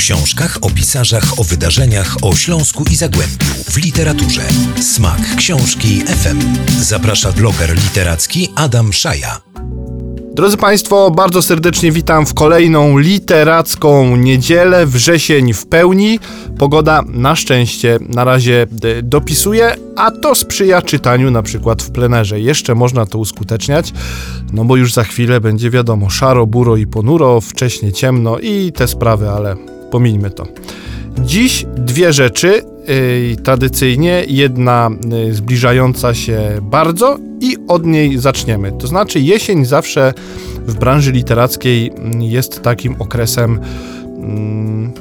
książkach, o pisarzach, o wydarzeniach, o Śląsku i Zagłębiu, w literaturze. Smak Książki FM. Zaprasza bloger literacki Adam Szaja. Drodzy Państwo, bardzo serdecznie witam w kolejną literacką niedzielę, wrzesień w pełni. Pogoda na szczęście na razie e, dopisuje, a to sprzyja czytaniu na przykład w plenerze. Jeszcze można to uskuteczniać, no bo już za chwilę będzie wiadomo, szaro, buro i ponuro, wcześnie ciemno i te sprawy, ale pomińmy to. Dziś dwie rzeczy, yy, tradycyjnie, jedna yy, zbliżająca się bardzo i od niej zaczniemy. To znaczy jesień zawsze w branży literackiej mm, jest takim okresem mm,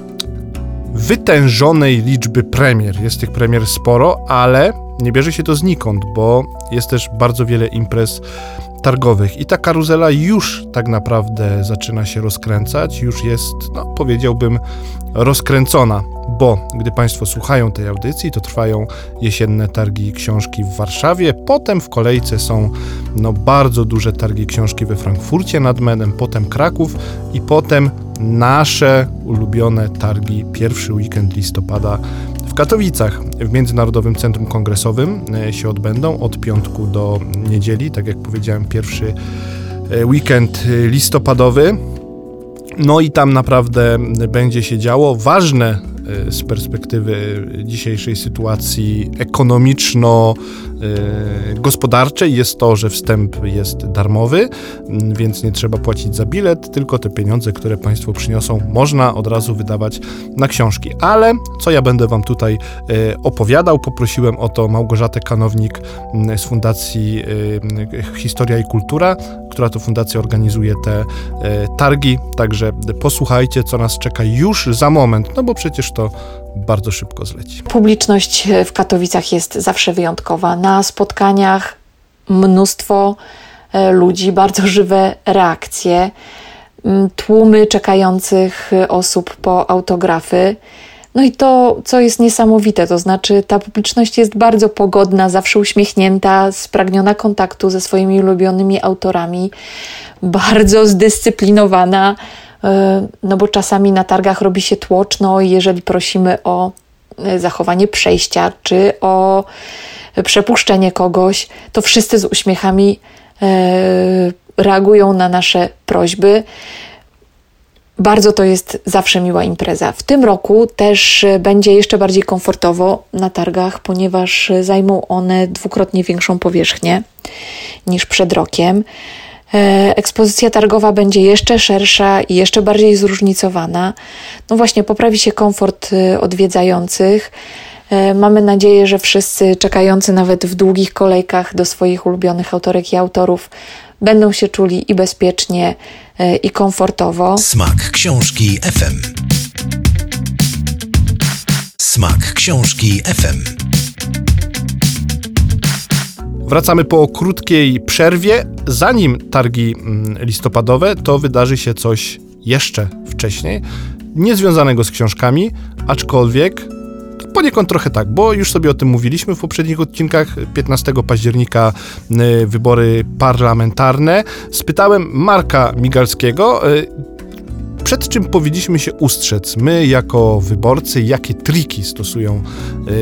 wytężonej liczby premier. Jest tych premier sporo, ale nie bierze się to znikąd, bo jest też bardzo wiele imprez targowych. I ta karuzela już tak naprawdę zaczyna się rozkręcać, już jest, no, powiedziałbym, rozkręcona, bo gdy Państwo słuchają tej audycji, to trwają jesienne targi książki w Warszawie, potem w kolejce są no, bardzo duże targi książki we Frankfurcie nad Menem, potem Kraków i potem nasze ulubione targi. Pierwszy weekend listopada Katowicach w Międzynarodowym Centrum Kongresowym e, się odbędą od piątku do niedzieli, tak jak powiedziałem, pierwszy e, weekend e, listopadowy. No i tam naprawdę będzie się działo. Ważne z perspektywy dzisiejszej sytuacji ekonomiczno-gospodarczej jest to, że wstęp jest darmowy, mm, więc nie trzeba płacić za bilet, tylko te pieniądze, które Państwo przyniosą, można od razu wydawać na książki. Ale co ja będę Wam tutaj y, opowiadał, poprosiłem o to Małgorzatę Kanownik mm, z Fundacji y, Historia i Kultura, która to fundacja organizuje te targi, także posłuchajcie, co nas czeka już za moment, no bo przecież to to bardzo szybko zleci. Publiczność w Katowicach jest zawsze wyjątkowa. Na spotkaniach mnóstwo e, ludzi, bardzo żywe reakcje, tłumy czekających osób po autografy. No i to, co jest niesamowite, to znaczy ta publiczność jest bardzo pogodna, zawsze uśmiechnięta, spragniona kontaktu ze swoimi ulubionymi autorami, bardzo zdyscyplinowana no bo czasami na targach robi się tłoczno i jeżeli prosimy o e, zachowanie przejścia czy o przepuszczenie kogoś, to wszyscy z uśmiechami e, reagują na nasze prośby. Bardzo to jest zawsze miła impreza. W tym roku też będzie jeszcze bardziej komfortowo na targach, ponieważ zajmą one dwukrotnie większą powierzchnię niż przed rokiem. E, ekspozycja targowa będzie jeszcze szersza i jeszcze bardziej zróżnicowana. No właśnie, poprawi się komfort y, odwiedzających. E, mamy nadzieję, że wszyscy czekający nawet w długich kolejkach do swoich ulubionych autorek i autorów będą się czuli i bezpiecznie, e, i komfortowo. Smak książki FM. Smak książki FM. Wracamy po krótkiej przerwie. Zanim targi mm, listopadowe, to wydarzy się coś jeszcze wcześniej, niezwiązanego z książkami, aczkolwiek poniekąd trochę tak, bo już sobie o tym mówiliśmy w poprzednich odcinkach. 15 października y, wybory parlamentarne. Spytałem Marka Migalskiego, y, przed czym powinniśmy się ustrzec, my jako wyborcy, jakie triki stosują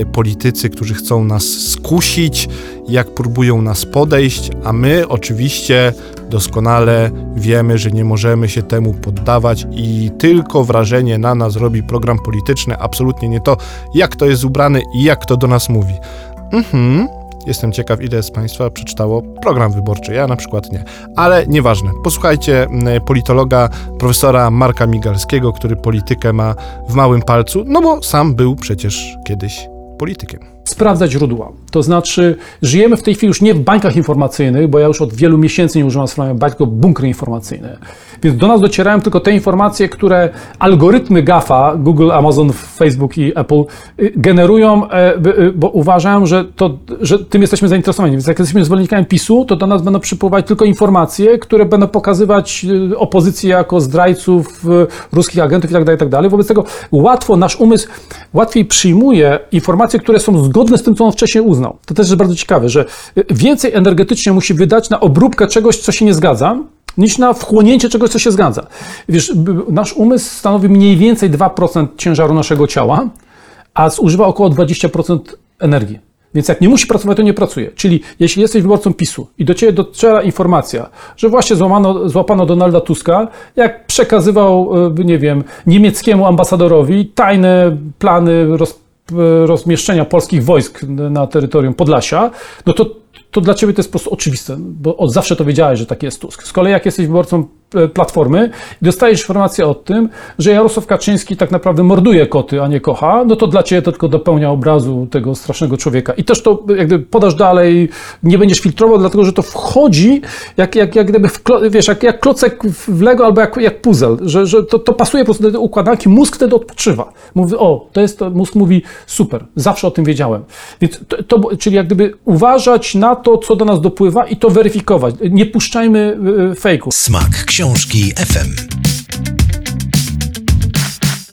y, politycy, którzy chcą nas skusić, jak próbują nas podejść, a my oczywiście doskonale wiemy, że nie możemy się temu poddawać i tylko wrażenie na nas robi program polityczny, absolutnie nie to, jak to jest ubrany i jak to do nas mówi. Mhm. Jestem ciekaw, ile z Państwa przeczytało program wyborczy. Ja na przykład nie. Ale nieważne. Posłuchajcie politologa profesora Marka Migalskiego, który politykę ma w małym palcu, no bo sam był przecież kiedyś politykiem sprawdzać źródła. To znaczy, żyjemy w tej chwili już nie w bańkach informacyjnych, bo ja już od wielu miesięcy nie używam słowa bańk, tylko bunkry informacyjne. Więc do nas docierają tylko te informacje, które algorytmy GAFA, Google, Amazon, Facebook i Apple y, generują, e, y, bo uważają, że, to, że tym jesteśmy zainteresowani. Więc jak jesteśmy zwolennikami PiSu, to do nas będą przypływać tylko informacje, które będą pokazywać y, opozycję jako zdrajców, ruskich agentów itd., tak itd. Tak Wobec tego łatwo nasz umysł łatwiej przyjmuje informacje, które są zgodne zgodne z tym, co on wcześniej uznał. To też jest bardzo ciekawe, że więcej energetycznie musi wydać na obróbkę czegoś, co się nie zgadza, niż na wchłonięcie czegoś, co się zgadza. Wiesz, nasz umysł stanowi mniej więcej 2% ciężaru naszego ciała, a zużywa około 20% energii. Więc jak nie musi pracować, to nie pracuje. Czyli jeśli jesteś wyborcą PiSu i do ciebie dociera informacja, że właśnie złamano, złapano Donalda Tuska, jak przekazywał, e, nie wiem, niemieckiemu ambasadorowi tajne plany roz, e, rozmieszczenia polskich wojsk na terytorium Podlasia, no to, to dla ciebie to jest po prostu oczywiste, bo od zawsze to wiedziałeś, że tak jest Tusk. Z kolei jak jesteś wyborcą e, Platformy i dostajesz informację o tym, że Jarosław Kaczyński tak naprawdę morduje koty, a nie kocha, no to dla ciebie to tylko dopełnia obrazu tego strasznego człowieka. I też to jakby podasz dalej, nie będziesz filtrował, dlatego że to wchodzi jak, jak, jak gdyby, w, wiesz, jak, jak klocek w Lego albo jak, jak puzzle, że, że to, to pasuje po prostu do układanki, mózg wtedy odpoczywa. Mówi, o, to jest to, mózg mówi, super, zawsze o tym wiedziałem. Więc to, to, czyli jak gdyby uważać na to, co do nas dopływa i to weryfikować. Nie puszczajmy y, y, fejków. Smak książki FM.